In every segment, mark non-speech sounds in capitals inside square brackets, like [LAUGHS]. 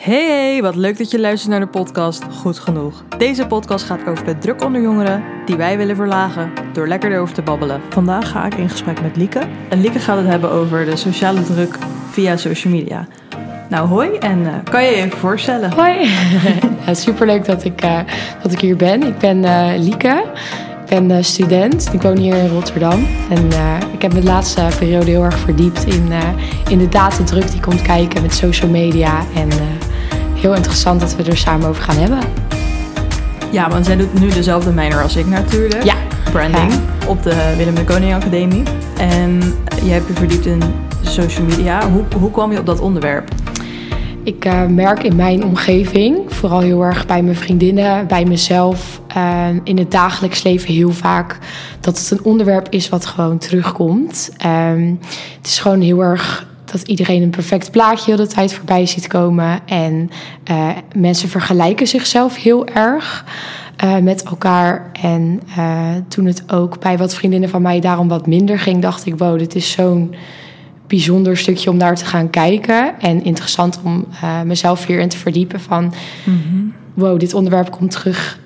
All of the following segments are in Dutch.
Hey, hey, wat leuk dat je luistert naar de podcast Goed Genoeg. Deze podcast gaat over de druk onder jongeren die wij willen verlagen door lekker erover te babbelen. Vandaag ga ik in gesprek met Lieke. En Lieke gaat het hebben over de sociale druk via social media. Nou, hoi en uh, kan je je even voorstellen? Hoi, [LAUGHS] ja, superleuk dat ik, uh, dat ik hier ben. Ik ben uh, Lieke, ik ben student, ik woon hier in Rotterdam. En ik heb me de laatste periode heel erg verdiept in, in de datadruk die komt kijken met social media. En heel interessant dat we er samen over gaan hebben. Ja, want zij doet nu dezelfde minor als ik natuurlijk. Ja. Branding op de Willem de Koning Academie. En je hebt je verdiept in social media. Hoe, hoe kwam je op dat onderwerp? Ik uh, merk in mijn omgeving, vooral heel erg bij mijn vriendinnen, bij mezelf, uh, in het dagelijks leven heel vaak, dat het een onderwerp is wat gewoon terugkomt. Uh, het is gewoon heel erg dat iedereen een perfect plaatje de tijd voorbij ziet komen. En uh, mensen vergelijken zichzelf heel erg uh, met elkaar. En uh, toen het ook bij wat vriendinnen van mij daarom wat minder ging, dacht ik: wow, dit is zo'n bijzonder stukje om naar te gaan kijken. En interessant om mezelf hierin te verdiepen van... Mm -hmm. wow, dit onderwerp komt terug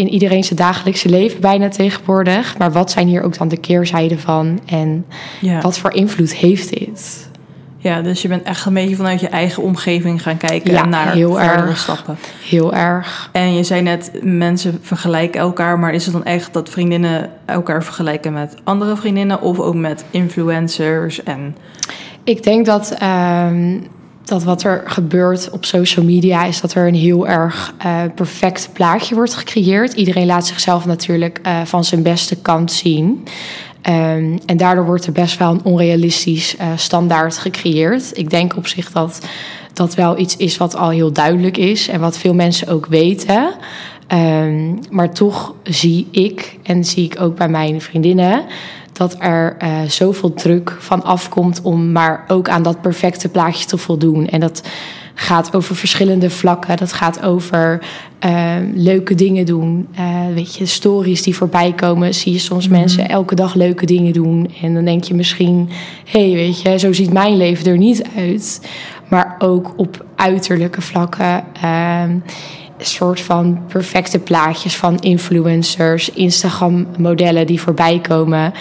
in iedereen zijn dagelijkse leven bijna tegenwoordig. Maar wat zijn hier ook dan de keerzijden van? En ja. wat voor invloed heeft dit? Ja, dus je bent echt een beetje vanuit je eigen omgeving gaan kijken ja, naar heel erg. stappen. Heel erg. En je zei net, mensen vergelijken elkaar, maar is het dan echt dat vriendinnen elkaar vergelijken met andere vriendinnen of ook met influencers? En... Ik denk dat, uh, dat wat er gebeurt op social media is dat er een heel erg uh, perfect plaatje wordt gecreëerd. Iedereen laat zichzelf natuurlijk uh, van zijn beste kant zien. Um, en daardoor wordt er best wel een onrealistisch uh, standaard gecreëerd. Ik denk op zich dat dat wel iets is wat al heel duidelijk is en wat veel mensen ook weten. Um, maar toch zie ik en zie ik ook bij mijn vriendinnen dat er uh, zoveel druk van afkomt om maar ook aan dat perfecte plaatje te voldoen. En dat gaat over verschillende vlakken. Dat gaat over uh, leuke dingen doen. Uh, weet je, stories die voorbij komen. Zie je soms mm. mensen elke dag leuke dingen doen. En dan denk je misschien, hé, hey, weet je, zo ziet mijn leven er niet uit. Maar ook op uiterlijke vlakken. Uh, een soort van perfecte plaatjes van influencers, Instagram-modellen die voorbij komen.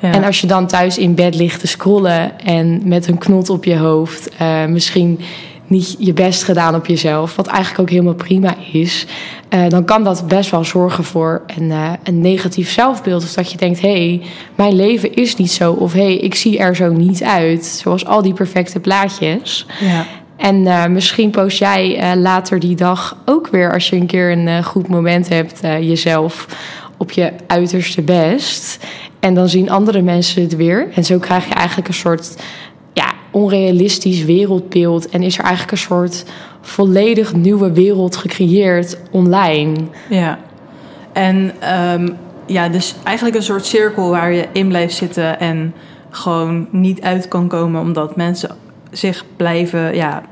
Ja. En als je dan thuis in bed ligt te scrollen en met een knot op je hoofd, uh, misschien niet je best gedaan op jezelf, wat eigenlijk ook helemaal prima is, uh, dan kan dat best wel zorgen voor een, uh, een negatief zelfbeeld. Of dat je denkt: hé, hey, mijn leven is niet zo. Of hé, hey, ik zie er zo niet uit. Zoals al die perfecte plaatjes. Ja. En uh, misschien post jij later die dag ook weer, als je een keer een goed moment hebt, jezelf op je uiterste best. En dan zien andere mensen het weer. En zo krijg je eigenlijk een soort onrealistisch wereldbeeld en is er eigenlijk een soort volledig nieuwe wereld gecreëerd online. Ja, en um, ja, dus eigenlijk een soort cirkel waar je in blijft zitten en gewoon niet uit kan komen omdat mensen zich blijven ja,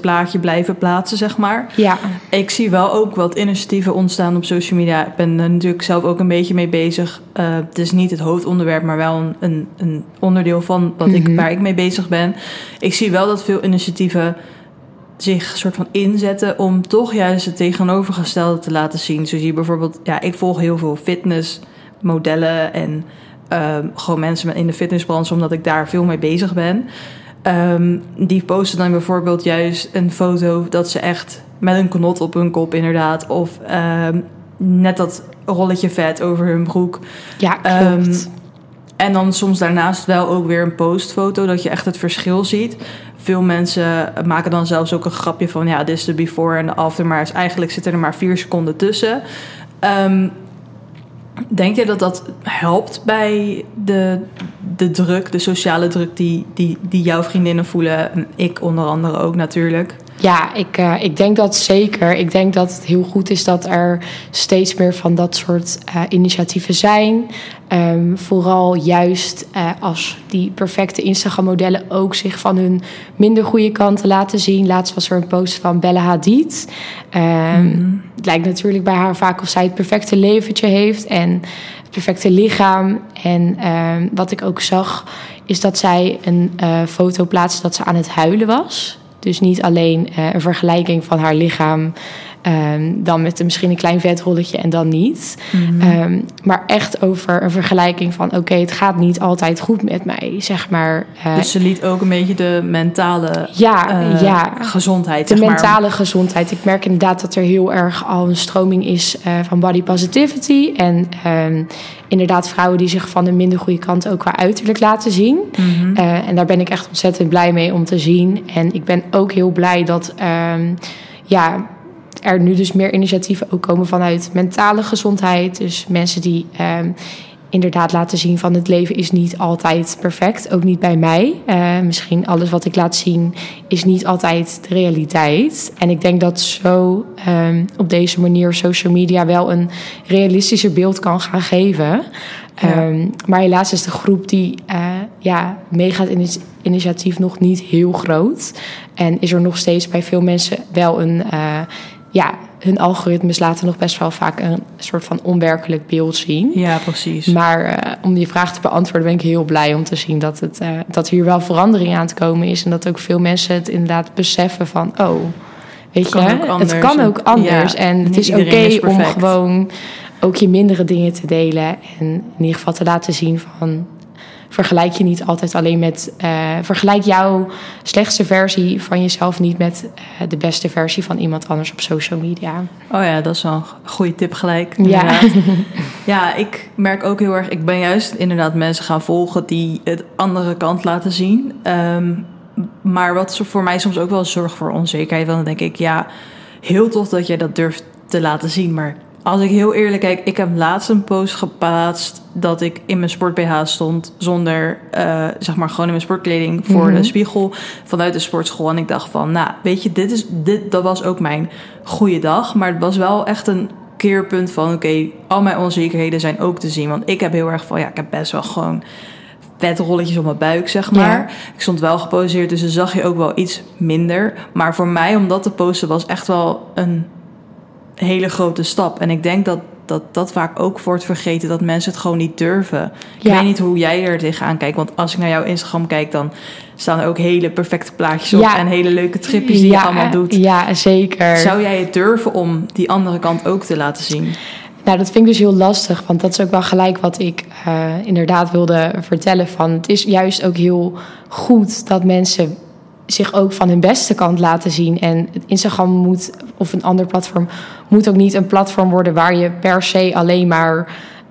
plaatje blijven plaatsen, zeg maar. Ja. Ik zie wel ook wat initiatieven ontstaan op social media. Ik ben er natuurlijk zelf ook een beetje mee bezig. Uh, het is niet het hoofdonderwerp, maar wel een, een, een onderdeel van wat ik, waar ik mee bezig ben. Ik zie wel dat veel initiatieven zich soort van inzetten om toch juist het tegenovergestelde te laten zien. Zo zie je bijvoorbeeld, ja, ik volg heel veel fitnessmodellen en uh, gewoon mensen in de fitnessbranche, omdat ik daar veel mee bezig ben. Um, die posten dan bijvoorbeeld juist een foto dat ze echt met een knot op hun kop inderdaad. Of um, net dat rolletje vet over hun broek. Ja, klopt. Um, en dan soms daarnaast wel ook weer een postfoto, dat je echt het verschil ziet. Veel mensen maken dan zelfs ook een grapje van... ja, dit is de before en de after... maar eigenlijk zitten er maar vier seconden tussen. Um, Denk je dat dat helpt bij de, de druk, de sociale druk die, die, die jouw vriendinnen voelen? En ik onder andere ook natuurlijk. Ja, ik, uh, ik denk dat zeker. Ik denk dat het heel goed is dat er steeds meer van dat soort uh, initiatieven zijn. Um, vooral juist uh, als die perfecte Instagram-modellen ook zich van hun minder goede kanten laten zien. Laatst was er een post van Bella Hadid. Um, mm-hmm. Het lijkt natuurlijk bij haar vaak of zij het perfecte leventje heeft en het perfecte lichaam. En um, wat ik ook zag, is dat zij een foto plaatste dat ze aan het huilen was. Dus niet alleen eh, een vergelijking van haar lichaam Ehm, dan met misschien een klein vetrolletje en dan niet. Mhm. Ehm, maar echt over een vergelijking van... oké, het gaat niet altijd goed met mij, zeg maar. Uh, dus ze liet ook een beetje de mentale ja, uh, ja, gezondheid, De mentale gezondheid. Ik merk inderdaad dat er heel erg al een stroming is uh, van body positivity. En um, inderdaad vrouwen die zich van een minder goede kant ook qua uiterlijk laten zien. Mm en daar ben ik echt ontzettend blij mee om te zien. En ik ben ook heel blij dat... ja, er nu dus meer initiatieven ook komen vanuit mentale gezondheid. Dus mensen die um, inderdaad laten zien van het leven is niet altijd perfect. Ook niet bij mij. Uh, misschien alles wat ik laat zien is niet altijd de realiteit. En ik denk dat zo um, op deze manier social media wel een realistischer beeld kan gaan geven. Ja. Um, maar helaas is de groep die uh, ja, meegaat in het initiatief nog niet heel groot. En is er nog steeds bij veel mensen wel een... Uh, ja, hun algoritmes laten nog best wel vaak een soort van onwerkelijk beeld zien. Ja, precies. Maar uh, om die vraag te beantwoorden ben ik heel blij om te zien dat, het, uh, dat hier wel verandering aan te komen is. En dat ook veel mensen het inderdaad beseffen van, oh, weet je, het kan ook anders. Ja, en het is oké okay om gewoon ook je mindere dingen te delen. En in ieder geval te laten zien van vergelijk je niet altijd alleen met. Uh, vergelijk jouw slechtste versie van jezelf niet met uh, de beste versie van iemand anders op social media. Oh ja, dat is wel een goede tip gelijk. Ja. [LAUGHS] ja, ik merk ook heel erg. Ik ben juist inderdaad mensen gaan volgen die het andere kant laten zien. Um, maar wat voor mij soms ook wel zorgt voor onzekerheid. Want dan denk ik, ja, heel tof dat jij dat durft te laten zien. Maar als ik heel eerlijk kijk, ik heb laatst een post geplaatst dat ik in mijn sport BH stond zonder, uh, zeg maar, gewoon in mijn sportkleding voor de mhm. spiegel vanuit de sportschool. En ik dacht van, nou, weet je, dit is, dit, dat was ook mijn goede dag. Maar het was wel echt een keerpunt van, oké, al mijn onzekerheden zijn ook te zien. Want ik heb heel erg van, ja, ik heb best wel gewoon vetrolletjes op mijn buik, zeg maar. Ik stond wel geposeerd, dus dan zag je ook wel iets minder. Maar voor mij, om dat te posten, was echt wel een hele grote stap. En ik denk dat dat, dat vaak ook wordt vergeten, dat mensen het gewoon niet durven. Ik weet niet hoe jij er tegenaan kijkt, want als ik naar jouw Instagram kijk, dan staan er ook hele perfecte plaatjes op en hele leuke tripjes die je allemaal doet. Ja, zeker. Zou jij het durven om die andere kant ook te laten zien? Nou, dat vind ik dus heel lastig, want dat is ook wel gelijk wat ik uh, inderdaad wilde vertellen. Van het is juist ook heel goed dat mensen zich ook van hun beste kant laten zien. En Instagram moet, of een ander platform, moet ook niet een platform worden waar je per se alleen maar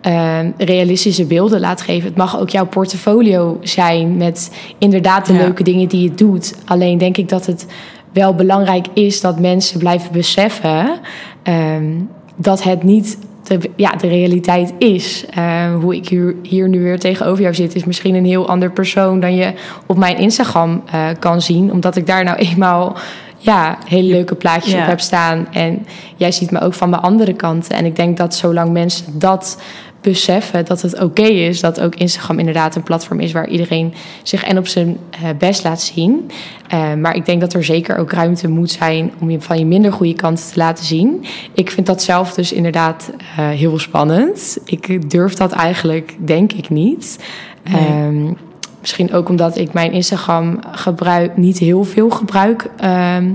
uh, realistische beelden laat geven. Het mag ook jouw portfolio zijn met inderdaad de leuke dingen die je doet. Alleen denk ik dat het wel belangrijk is dat mensen blijven beseffen um, dat het niet de, ja, de realiteit is. Uh, hoe ik hier, hier nu weer tegenover jou zit, is misschien een heel ander persoon dan je op mijn Instagram uh, kan zien. Omdat ik daar nou [LAUGHS] eenmaal ja, hele leuke plaatjes op heb staan. En jij ziet me ook van de andere kanten. En ik denk dat zolang mensen dat beseffen dat het oké is dat ook Instagram inderdaad een platform is waar iedereen zich en op zijn uh, best laat zien. Uh, maar ik denk dat er zeker ook ruimte moet zijn om je van je minder goede kanten te laten zien. Ik vind dat zelf dus inderdaad uh, heel spannend. Ik durf dat eigenlijk, denk ik niet. Nee. Um, misschien ook omdat ik mijn Instagram gebruik, niet heel veel gebruik. Um,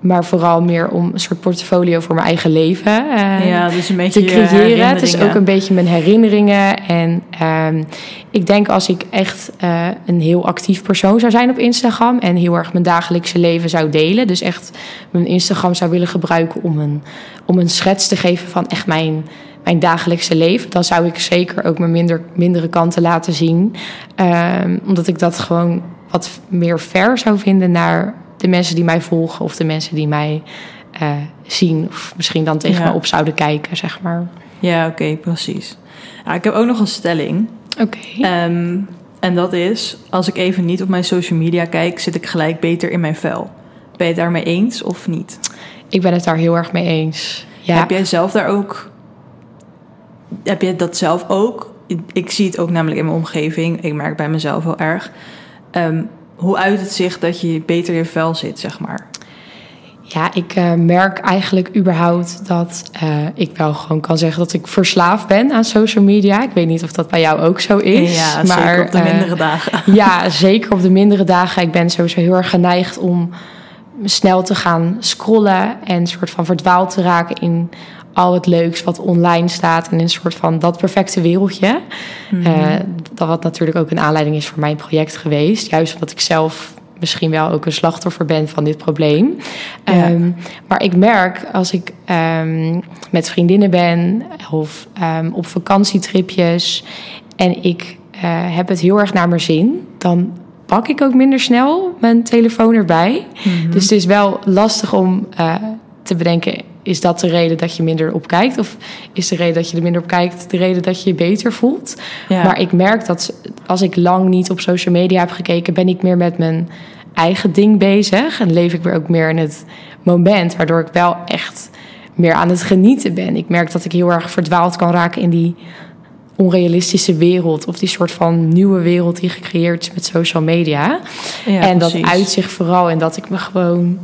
maar vooral meer om een soort portfolio voor mijn eigen leven uh, ja, dus een beetje te creëren. Het is ook een beetje mijn herinneringen. En uh, ik denk als ik echt uh, een heel actief persoon zou zijn op Instagram en heel erg mijn dagelijkse leven zou delen, dus echt mijn Instagram zou willen gebruiken om een, om een schets te geven van echt mijn, mijn dagelijkse leven, dan zou ik zeker ook mijn minder, mindere kanten laten zien. Ehm, omdat ik dat gewoon wat meer ver zou vinden naar de mensen die mij volgen of de mensen die mij uh, zien of misschien dan tegen ja. me op zouden kijken, zeg maar. Ja, oké, okay, precies. Ja, ik heb ook nog een stelling. Oké. Okay. Um, en dat is, als ik even niet op mijn social media kijk, zit ik gelijk beter in mijn vel. Ben je het daarmee eens of niet? Ik ben het daar heel erg mee eens. Ja. Heb jij zelf daar ook. Heb je dat zelf ook? Ik zie het ook namelijk in mijn omgeving. Ik merk bij mezelf heel erg. Um, hoe uit het zich dat je beter in je vel zit, zeg maar? Ja, ik uh, merk eigenlijk überhaupt dat uh, ik wel gewoon kan zeggen dat ik verslaafd ben aan social media. Ik weet niet of dat bij jou ook zo is. Ja, maar, zeker op de uh, mindere dagen. [LAUGHS] Ja, zeker op de mindere dagen. Ik ben sowieso heel erg geneigd om snel te gaan scrollen en soort van verdwaald te raken in al het leuks wat online staat en in een soort van dat perfecte wereldje. Mm dat wat natuurlijk ook een aanleiding is voor mijn project geweest. Juist omdat ik zelf misschien wel ook een slachtoffer ben van dit probleem. Ehm, maar ik merk als ik um, met vriendinnen ben of um, op vakantietripjes en ik uh, heb het heel erg naar mijn zin, dan pak ik ook minder snel mijn telefoon erbij. Mm-hmm. Dus het is wel lastig om uh, te bedenken is dat de reden dat je minder op kijkt? Of is de reden dat je er minder op kijkt de reden dat je je beter voelt? Ja. Maar ik merk dat als ik lang niet op social media heb gekeken, ben ik meer met mijn eigen ding bezig. En leef ik weer ook meer in het moment, waardoor ik wel echt meer aan het genieten ben. Ik merk dat ik heel erg verdwaald kan raken in die onrealistische wereld of die soort van nieuwe wereld die gecreëerd is met social media. Ja, en dat uit zich vooral in dat ik me gewoon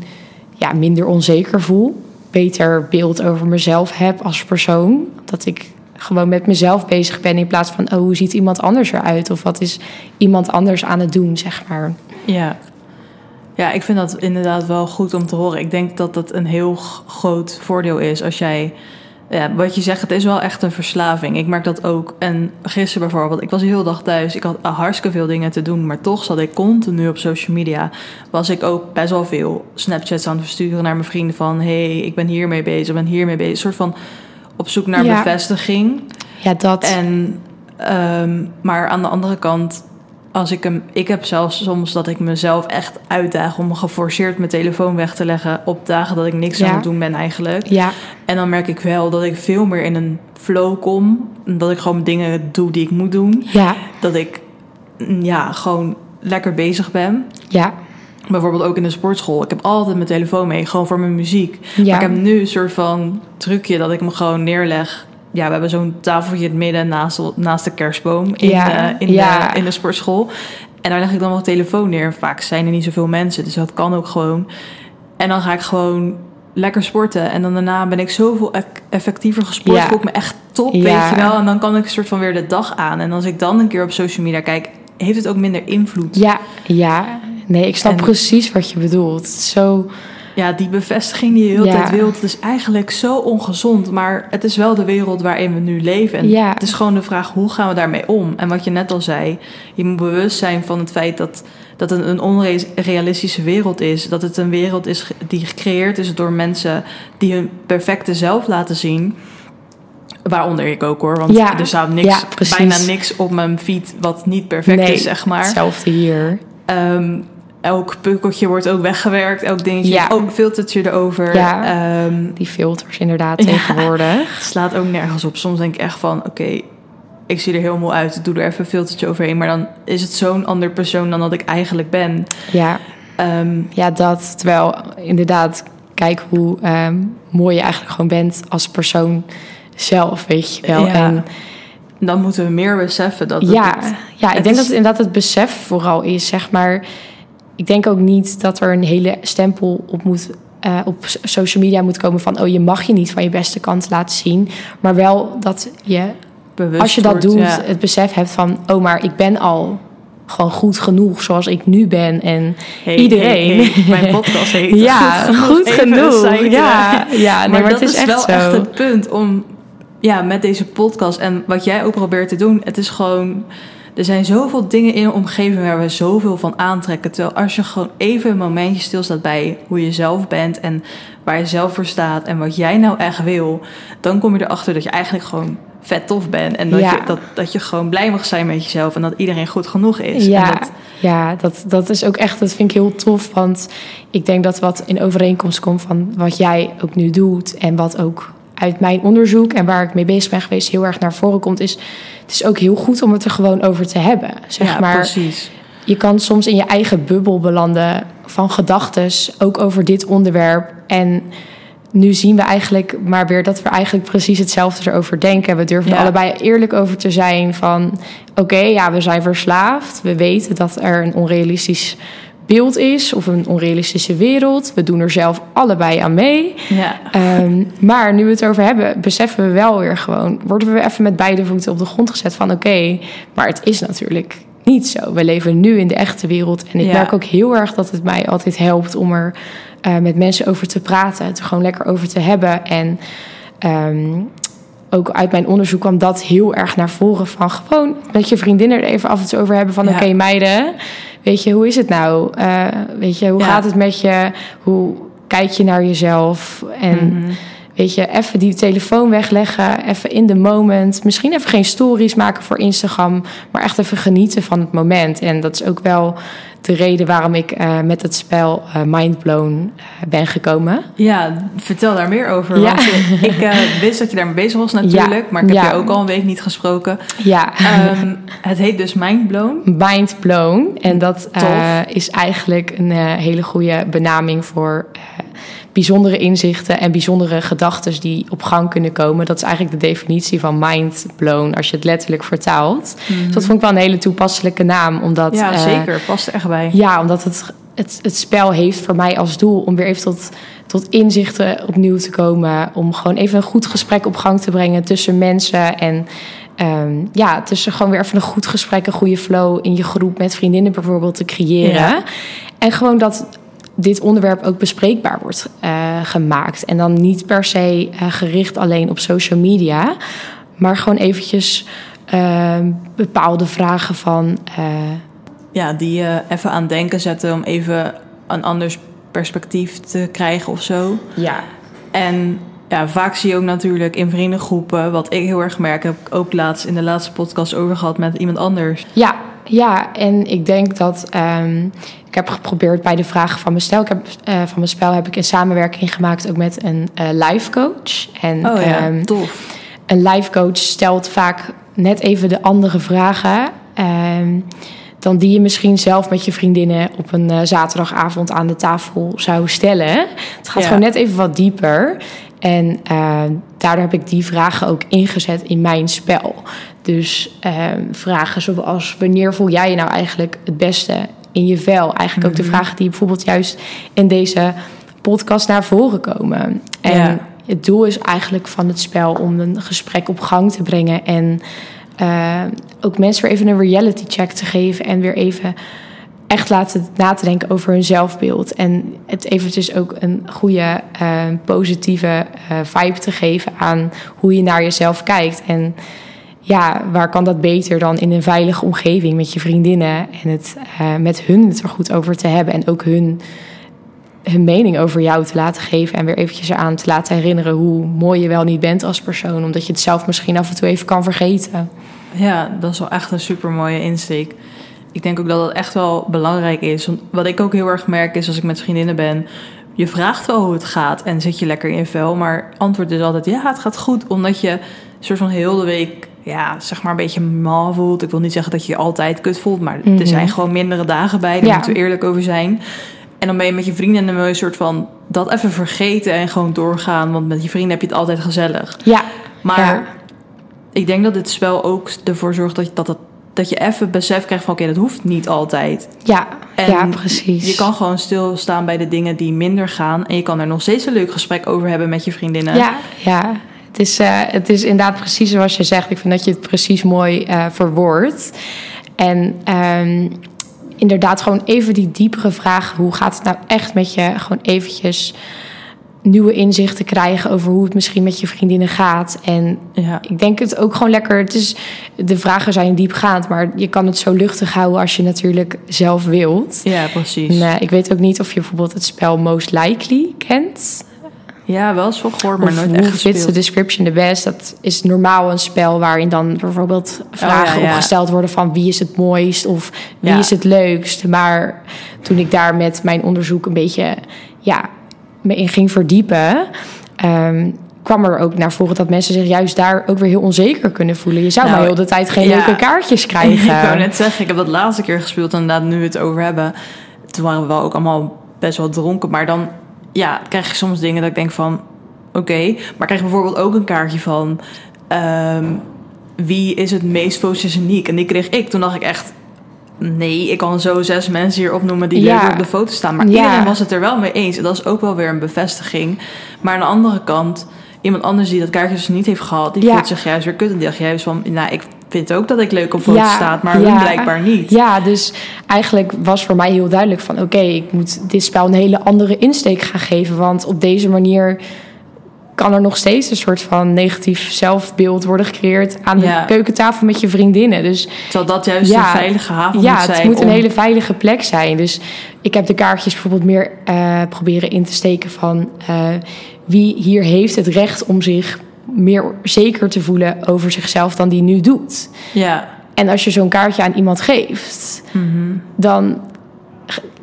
ja, minder onzeker voel beter beeld over mezelf heb als persoon. Dat ik gewoon met mezelf bezig ben in plaats van, oh, hoe ziet iemand anders eruit? Of wat is iemand anders aan het doen, zeg maar. Ja. Ja, ik vind dat inderdaad wel goed om te horen. Ik denk dat dat een heel groot voordeel is als jij ja, wat je zegt, het is wel echt een verslaving. Ik merk dat ook. En gisteren bijvoorbeeld, ik was de hele dag thuis. Ik had hartstikke veel dingen te doen. Maar toch zat ik continu op social media. Was ik ook best wel veel Snapchats aan het versturen naar mijn vrienden. Van, hey, ik ben hiermee bezig, ik ben hiermee bezig. Een soort van op zoek naar bevestiging. Ja, dat. En, um, maar aan de andere kant als ik hem. Ik heb zelfs soms dat ik mezelf echt uitdaag om geforceerd mijn telefoon weg te leggen op dagen dat ik niks aan het doen ben eigenlijk. Ja. En dan merk ik wel dat ik veel meer in een flow kom. Dat ik gewoon dingen doe die ik moet doen. Ja. Dat ik ja, gewoon lekker bezig ben. Ja. Bijvoorbeeld ook in de sportschool. Ik heb altijd mijn telefoon mee, gewoon voor mijn muziek. Ja. Maar ik heb nu een soort van trucje dat ik hem gewoon neerleg ja, we hebben zo'n tafeltje in het midden naast, naast de kerstboom in, ja, uh, in, ja. de, in de sportschool. En daar leg ik dan wel telefoon neer. Vaak zijn er niet zoveel mensen, dus dat kan ook gewoon. En dan ga ik gewoon lekker sporten. En dan daarna ben ik zoveel effectiever gesport. Ja. Voel ik me echt top, weet je wel. En dan kan ik een soort van weer de dag aan. En als ik dan een keer op social media kijk, heeft het ook minder invloed. Ja, ja. Nee, ik snap precies wat je bedoelt. Zo ja, die bevestiging die je de hele tijd wilt, is eigenlijk zo ongezond. Maar het is wel de wereld waarin we nu leven. En ja. het is gewoon de vraag, hoe gaan we daarmee om? En wat je net al zei, je moet bewust zijn van het feit dat, dat het een onrealistische wereld is. Dat het een wereld is die gecreëerd is door mensen die hun perfecte zelf laten zien. Waaronder ik ook hoor, want er staat niks, bijna niks op mijn feed wat niet perfect is, zeg maar. Hetzelfde hier. Um, elk pukkeltje wordt ook weggewerkt. Elk dingetje. Ja. Ook filtertje erover. Ja, ehm, die filters inderdaad tegenwoordig. [LAUGHS] slaat ook nergens op. Soms denk ik echt van... Oké, ik zie er heel mooi uit. Doe er even een filtertje overheen. Maar dan is het zo'n ander persoon dan dat ik eigenlijk ben. Ja, ehm, ja dat. Terwijl inderdaad... Kijk hoe ehm, mooi je eigenlijk gewoon bent als persoon zelf, weet je wel. Ja. En, dan moeten we meer beseffen dat. ja, ja ik denk dat het inderdaad het besef vooral is, zeg maar ik denk ook niet dat er een hele stempel op moet. Uh, op social media moet komen van oh je mag je niet van je beste kant laten zien, maar wel dat je Bewust als je dat doet het besef hebt van oh maar ik ben al gewoon goed genoeg zoals ik nu ben en iedereen. Mijn [LAUGHS] podcast heet ja [LAUGHS] goed genoeg. Ja, ja nee, maar, maar dat het is, is wel echt het punt om ja met deze podcast en wat jij ook probeert te doen. Het is gewoon er zijn zoveel dingen in de omgeving waar we zoveel van aantrekken. Terwijl als je gewoon even een momentje stilstaat bij hoe je zelf bent en waar je zelf voor staat en wat jij nou echt wil, dan kom je erachter dat je eigenlijk gewoon vet tof bent. En dat, je, dat, dat je gewoon blij mag zijn met jezelf en dat iedereen goed genoeg is. Ja, dat, ja dat, dat is ook echt, dat vind ik heel tof. Want ik denk dat wat in overeenkomst komt van wat jij ook nu doet en wat ook uit mijn onderzoek en waar ik mee bezig ben geweest heel erg naar voren komt, is het is ook heel goed om het er gewoon over te hebben. Zeg ja, maar, precies. Je kan soms in je eigen bubbel belanden van gedachten, ook over dit onderwerp. En nu zien we eigenlijk maar weer dat we eigenlijk precies hetzelfde erover denken. We durven er allebei eerlijk over te zijn van... oké, ja, we zijn verslaafd. We weten dat er een onrealistisch beeld is of een onrealistische wereld. We doen er zelf allebei aan mee. Ja. Um, maar nu we het over hebben, beseffen we wel weer gewoon, worden we even met beide voeten op de grond gezet van oké, maar het is natuurlijk niet zo. We leven nu in de echte wereld. En ik Ja. merk ook heel erg dat het mij altijd helpt om er eh, met mensen over te praten. Het er gewoon lekker over te hebben. En ehm, ook uit mijn onderzoek kwam dat heel erg naar voren. Van gewoon met je vriendinnen er even af en toe over hebben. Van Ja. oké meiden, weet je, hoe is het nou? Eh, weet je, hoe Ja. gaat het met je? Hoe kijk je naar jezelf? En... Mhm. Weet je, even die telefoon wegleggen, even in de moment. Misschien even geen stories maken voor Instagram, maar echt even genieten van het moment. En dat is ook wel de reden waarom ik eh, met het spel eh, Mindblown eh, ben gekomen. Ja, vertel daar meer over. Ja. Want ik [LAUGHS] wist dat je daarmee bezig was natuurlijk. Ja, Maar ik heb ja. je ook al een week niet gesproken. Ja, Ehm, het heet dus Mindblown. Mindblown. En dat is eigenlijk een hele goede benaming voor bijzondere inzichten en bijzondere gedachten die op gang kunnen komen. Dat is eigenlijk de definitie van mindblown als je het letterlijk vertaalt. Dus dat vond ik wel een hele toepasselijke naam, omdat. Ja, eh, zeker. Past er echt bij. Ja, omdat het, het, het spel heeft voor mij als doel om weer even tot, tot inzichten opnieuw te komen. Om gewoon even een goed gesprek op gang te brengen tussen mensen. En ehm, ja, tussen gewoon weer even een goed gesprek, een goede flow in je groep met vriendinnen bijvoorbeeld te creëren. Ja. En gewoon dat dit onderwerp ook bespreekbaar wordt eh, gemaakt. En dan niet per se eh, gericht alleen op social media, maar gewoon eventjes ehm, bepaalde vragen van. eh, Ja, die je even aan denken zetten om even een anders perspectief te krijgen of zo. ja, En ja, vaak zie je ook natuurlijk in vriendengroepen, wat ik heel erg merk, heb ik ook laatst in de laatste podcast over gehad met iemand anders. Ja, ja, en ik denk dat ehm, ik heb geprobeerd bij de vragen van mijn spel. Ik heb, eh, van mijn spel heb ik een samenwerking gemaakt ook met een eh life coach. En Oh ja, ehm, tof. een life coach stelt vaak net even de andere vragen. ehm, dan die je misschien zelf met je vriendinnen op een eh, zaterdagavond aan de tafel zou stellen. Het gaat Ja. gewoon net even wat dieper. En eh, daardoor heb ik die vragen ook ingezet in mijn spel. Dus eh, vragen zoals wanneer voel jij je nou eigenlijk het beste in je vel? Eigenlijk ook de vragen die bijvoorbeeld juist in deze podcast naar voren komen. En Ja. het doel is eigenlijk van het spel om een gesprek op gang te brengen en eh, ook mensen weer even een reality check te geven en weer even echt laten na te denken over hun zelfbeeld. En het eventjes ook een goede, eh, positieve eh, vibe te geven aan hoe je naar jezelf kijkt. En ja, waar kan dat beter dan in een veilige omgeving met je vriendinnen en het eh, met hun het er goed over te hebben en ook hun, hun mening over jou te laten geven en weer eventjes eraan te laten herinneren hoe mooi je wel niet bent als persoon, omdat je het zelf misschien af en toe even kan vergeten. Ja, dat is wel echt een super mooie insteek. Ik denk ook dat dat echt wel belangrijk is. Want wat ik ook heel erg merk is als ik met vriendinnen ben. Je vraagt wel hoe het gaat en zit je lekker in je vel. Maar antwoord is altijd ja, het gaat goed. Omdat je een soort van heel de week, ja, zeg maar een beetje mal voelt. Ik wil niet zeggen dat je je altijd kut voelt. Maar Mhm. er zijn gewoon mindere dagen bij. Daar Ja. moeten we eerlijk over zijn. En dan ben je met je vrienden en dan wil je een soort van dat even vergeten en gewoon doorgaan. Want met je vrienden heb je het altijd gezellig. Ja, Maar Ja. ik denk dat dit spel ook ervoor zorgt dat, je- dat, het, dat je even besef krijgt van... oké, dat hoeft niet altijd. ja, En ja, precies. Je kan gewoon stilstaan bij de dingen die minder gaan... en je kan er nog steeds een leuk gesprek over hebben met je vriendinnen. Ja, ja. Het, is, eh, het is inderdaad precies zoals je zegt. Ik vind dat je het precies mooi eh verwoordt. En ehm, inderdaad gewoon even die diepere vraag... hoe gaat het nou echt met je? Gewoon eventjes nieuwe inzichten krijgen... over hoe het misschien met je vriendinnen gaat. En Ja. ik denk het ook gewoon lekker... Het is, de vragen zijn diepgaand... maar je kan het zo luchtig houden als je natuurlijk zelf wilt... Ja, precies. En, eh, ik weet ook niet of je bijvoorbeeld het spel Most Likely kent. Ja, wel eens gehoord, maar of nooit echt Fits the gespeeld. Description the Best. Dat is normaal een spel waarin dan bijvoorbeeld vragen Oh, ja, ja. opgesteld worden van wie is het mooist of wie Ja. is het leukst. Maar toen ik daar met mijn onderzoek een beetje ja, me in ging verdiepen, ehm, kwam er ook naar voren dat mensen zich juist daar ook weer heel onzeker kunnen voelen. Je zou Nou, maar heel de tijd geen ja. leuke kaartjes [LAUGHS] ik krijgen. wou net zeggen, ik heb dat laatste keer gespeeld... en inderdaad nu het over hebben... toen waren we wel ook allemaal best wel dronken. Maar dan ja, krijg je soms dingen dat ik denk van... oké, maar krijg je bijvoorbeeld ook een kaartje van... ehm, wie is het meest fotogeniek? En die kreeg ik. Toen dacht ik echt... Nee, ik kan zo zes mensen hier opnoemen die Ja. leuk op de foto staan. Maar Ja. iedereen was het er wel mee eens. En dat is ook wel weer een bevestiging. Maar aan de andere kant, iemand anders die dat kaartje dus niet heeft gehad... die Ja. voelt zich juist weer kut. En die dacht juist van, nou, ik vindt ook dat ik leuk op foto's Ja, staat, maar hun blijkbaar niet. Ja, dus eigenlijk was voor mij heel duidelijk van... oké, ik moet dit spel een hele andere insteek gaan geven. Want op deze manier kan er nog steeds een soort van negatief zelfbeeld worden gecreëerd... aan Ja. de keukentafel met je vriendinnen. Dus Terwijl dat juist Ja. een veilige haven ja, moet zijn. het moet een hele veilige plek zijn. Dus ik heb de kaartjes bijvoorbeeld meer eh, proberen in te steken van... eh, wie hier heeft het recht om zich meer zeker te voelen over zichzelf dan die nu doet. Ja, En als je zo'n kaartje aan iemand geeft, Mhm. dan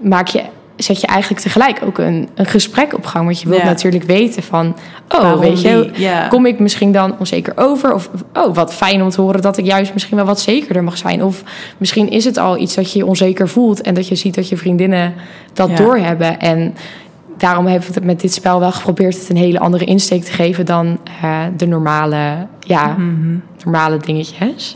maak je, zet je eigenlijk tegelijk ook een, een gesprek op gang. Want je wilt natuurlijk weten van, oh, Waarom weet je, kom ik misschien dan onzeker over? Of, oh, wat fijn om te horen dat ik juist misschien wel wat zekerder mag zijn. Of misschien is het al iets dat je je onzeker voelt en dat je ziet dat je vriendinnen dat doorhebben. En daarom hebben we het met dit spel wel geprobeerd het een hele andere insteek te geven dan eh, de normale, ja, Mhm. normale dingetjes.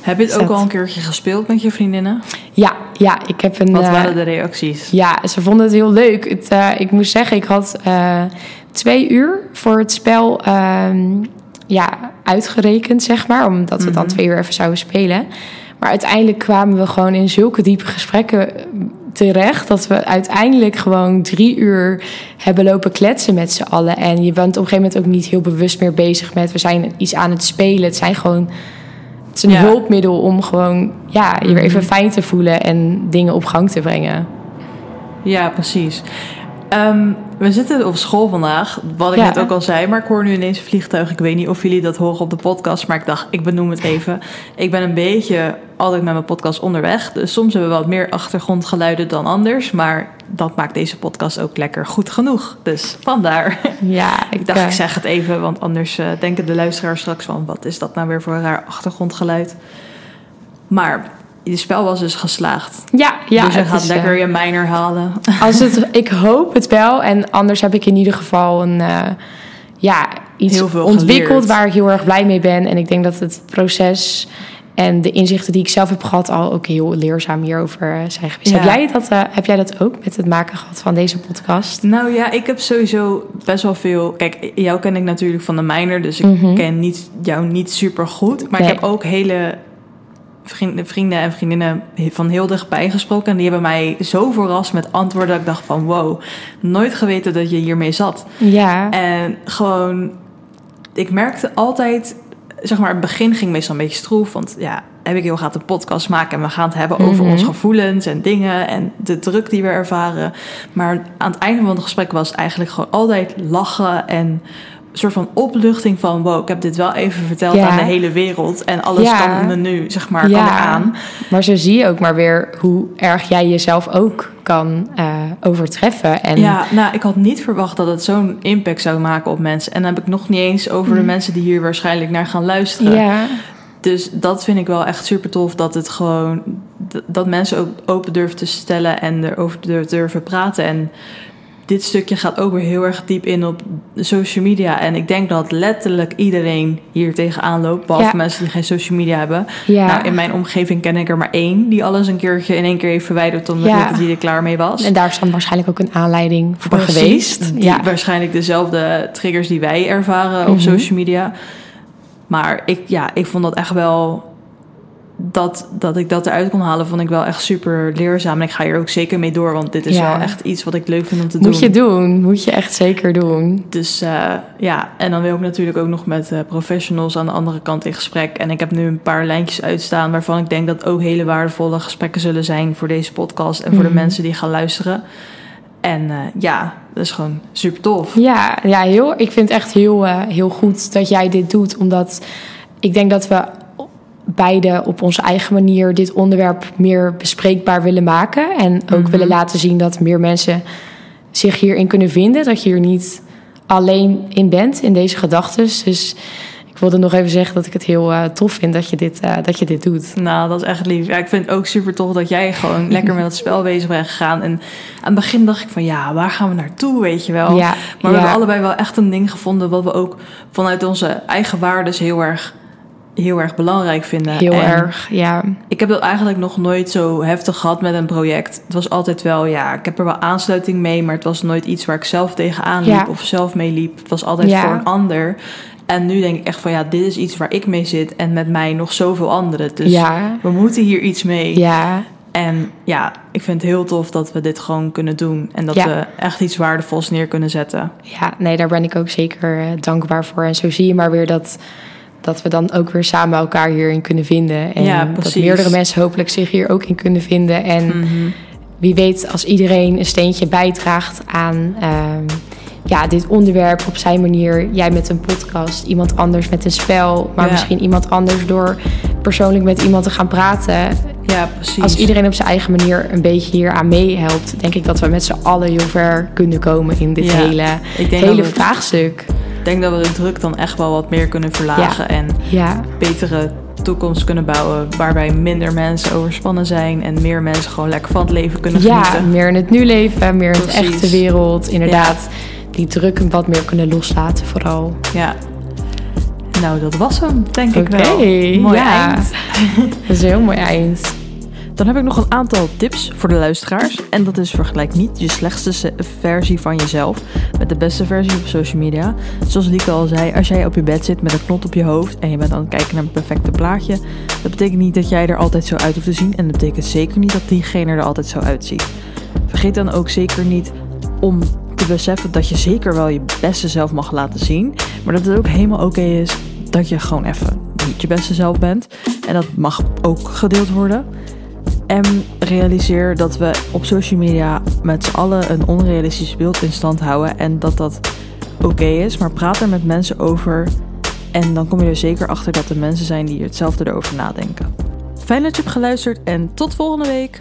Heb je het ook al een keertje gespeeld met je vriendinnen? Ja, ja, ik heb een. Wat eh, waren de reacties? Ja, ze vonden het heel leuk. Het, eh, ik moest zeggen, ik had eh, twee uur voor het spel ehm, ja, uitgerekend, zeg maar. Omdat we dan Mhm. twee uur even zouden spelen. Maar uiteindelijk kwamen we gewoon in zulke diepe gesprekken terecht... dat we uiteindelijk gewoon drie uur hebben lopen kletsen met z'n allen. En je bent op een gegeven moment ook niet heel bewust meer bezig met... we zijn iets aan het spelen. Het zijn gewoon... Het is een Ja. hulpmiddel om gewoon ja, je weer even Mhm. fijn te voelen en dingen op gang te brengen. Ja, precies. Ehm, we zitten op school vandaag, wat ik Ja. net ook al zei, maar ik hoor nu ineens een vliegtuig. Ik weet niet of jullie dat horen op de podcast, maar ik dacht, ik benoem het even. Ik ben een beetje altijd met mijn podcast onderweg, dus soms hebben we wat meer achtergrondgeluiden dan anders, maar dat maakt deze podcast ook lekker goed genoeg. Dus vandaar. Ja, [LAUGHS] Ik dacht, eh, ik zeg het even, want anders eh, denken de luisteraars straks van... wat is dat nou weer voor een raar achtergrondgeluid? Maar je spel was dus geslaagd. Ja, ja. dus je gaat lekker eh, je mijner halen. [LAUGHS] als het, ik hoop het wel. En anders heb ik in ieder geval een, eh, ja, iets ontwikkeld geleerd. waar ik heel erg blij mee ben. En ik denk dat het proces en de inzichten die ik zelf heb gehad al ook heel leerzaam hierover eh, zijn geweest. Ja. Heb, jij dat, heb jij dat ook met het maken gehad van deze podcast? nou ja, ik heb sowieso best wel veel... Kijk, jou ken ik natuurlijk van de mijner... dus ik Mhm. ken niet, jou niet super goed. Maar Nee. ik heb ook hele vrienden, vrienden en vriendinnen van heel dichtbij gesproken... en die hebben mij zo verrast met antwoorden... dat ik dacht van wow, nooit geweten dat je hiermee zat. Ja, En gewoon, ik merkte altijd, zeg maar, het begin ging meestal een beetje stroef. Want ja, heb ik heel graag een podcast maken en we gaan het hebben over Mhm. onze gevoelens en dingen en de druk die we ervaren. Maar aan het einde van het gesprek was eigenlijk gewoon altijd lachen en soort van opluchting van wow, ik heb dit wel even verteld Ja. aan de hele wereld en alles Ja. kan me nu, zeg maar, kan Ja. eraan. maar zo zie je ook maar weer hoe erg jij jezelf ook kan eh, overtreffen. En Ja, nou, ik had niet verwacht dat het zo'n impact zou maken op mensen. En dan heb ik nog niet eens over de Mhm. mensen die hier waarschijnlijk naar gaan luisteren. ja, Dus dat vind ik wel echt super tof. Dat het gewoon. Dat mensen ook open durven te stellen en erover dur- durven praten. En dit stukje gaat ook weer heel erg diep in op social media. En ik denk dat letterlijk iedereen hier tegenaan loopt. Behalve Ja. mensen die geen social media hebben. ja. Nou, in mijn omgeving ken ik er maar één die alles een keertje in één keer heeft verwijderd. omdat Ja. hij er klaar mee was. En daar is dan waarschijnlijk ook een aanleiding voor Precies. geweest. Die, Ja. Waarschijnlijk dezelfde triggers die wij ervaren op Mhm. social media. Maar ik, ja, ik vond dat echt wel. Dat, dat ik dat eruit kon halen, vond ik wel echt super leerzaam. En ik ga hier ook zeker mee door, want dit is Ja. wel echt iets wat ik leuk vind om te Moet doen. je doen, moet je echt zeker doen. Dus eh, ja, en dan wil ik natuurlijk ook nog met eh, professionals aan de andere kant in gesprek. En ik heb nu een paar lijntjes uitstaan waarvan ik denk dat ook hele waardevolle gesprekken zullen zijn voor deze podcast en voor Mhm. de mensen die gaan luisteren. En eh, ja, dat is gewoon super tof. Ja, ja heel, ik vind het echt heel, heel goed dat jij dit doet. Omdat ik denk dat we beide op onze eigen manier dit onderwerp meer bespreekbaar willen maken. En ook Mhm. willen laten zien dat meer mensen zich hierin kunnen vinden. Dat je hier niet alleen in bent, in deze gedachten. Dus ik wilde nog even zeggen dat ik het heel eh, tof vind dat je dit, eh, dat je dit doet. Nou, dat is echt lief. Ja, ik vind het ook super tof dat jij gewoon [LAUGHS] lekker met dat spel bezig bent gegaan. En aan het begin dacht ik van ja, waar gaan we naartoe, weet je wel. Ja, maar we ja. hebben allebei wel echt een ding gevonden wat we ook vanuit onze eigen waarden heel erg, heel erg belangrijk vinden. Heel En erg, ja. Ik heb dat eigenlijk nog nooit zo heftig gehad met een project. Het was altijd wel, ja, ik heb er wel aansluiting mee, maar het was nooit iets waar ik zelf tegenaan liep Ja. of zelf mee liep. Het was altijd Ja. voor een ander. En nu denk ik echt van ja, dit is iets waar ik mee zit en met mij nog zoveel anderen. Dus Ja. we moeten hier iets mee. Ja, En ja, ik vind het heel tof dat we dit gewoon kunnen doen. En dat Ja. we echt iets waardevols neer kunnen zetten. ja, nee, daar ben ik ook zeker eh, dankbaar voor. En zo zie je maar weer dat, dat we dan ook weer samen elkaar hierin kunnen vinden. En Ja, dat meerdere mensen hopelijk zich hier ook in kunnen vinden. En Mhm. wie weet, als iedereen een steentje bijdraagt aan ehm, ja, dit onderwerp op zijn manier. Jij met een podcast, iemand anders met een spel, maar Ja. misschien iemand anders door persoonlijk met iemand te gaan praten. Ja, precies. Als iedereen op zijn eigen manier een beetje hier aan meehelpt, denk ik dat we met z'n allen heel ver kunnen komen in dit Ja, hele, hele vraagstuk. Ik denk dat we de druk dan echt wel wat meer kunnen verlagen. En Ja, betere toekomst kunnen bouwen. Waarbij minder mensen overspannen zijn. En meer mensen gewoon lekker van het leven kunnen ja, genieten. meer in het nu leven, meer in de echte wereld. Inderdaad, die druk wat meer kunnen loslaten vooral. Ja. Nou, dat was hem, denk ik wel. Mooi ja. eind. [LAUGHS] Dat is een heel mooi eind. Dan heb ik nog een aantal tips voor de luisteraars. En dat is vergelijk niet je slechtste versie van jezelf met de beste versie op social media. Zoals Lieke al zei, als jij op je bed zit met een knot op je hoofd en je bent aan het kijken naar een perfecte plaatje, dat betekent niet dat jij er altijd zo uit hoeft te zien. En dat betekent zeker niet dat diegene er altijd zo uitziet. Vergeet dan ook zeker niet om te beseffen dat je zeker wel je beste zelf mag laten zien. Maar dat het ook helemaal oké is dat je gewoon even niet je beste zelf bent. En dat mag ook gedeeld worden. En realiseer dat we op social media met z'n allen een onrealistisch beeld in stand houden. En dat dat oké is. Maar praat er met mensen over. En dan kom je er zeker achter dat er mensen zijn die hetzelfde erover nadenken. Fijn dat je hebt geluisterd en tot volgende week.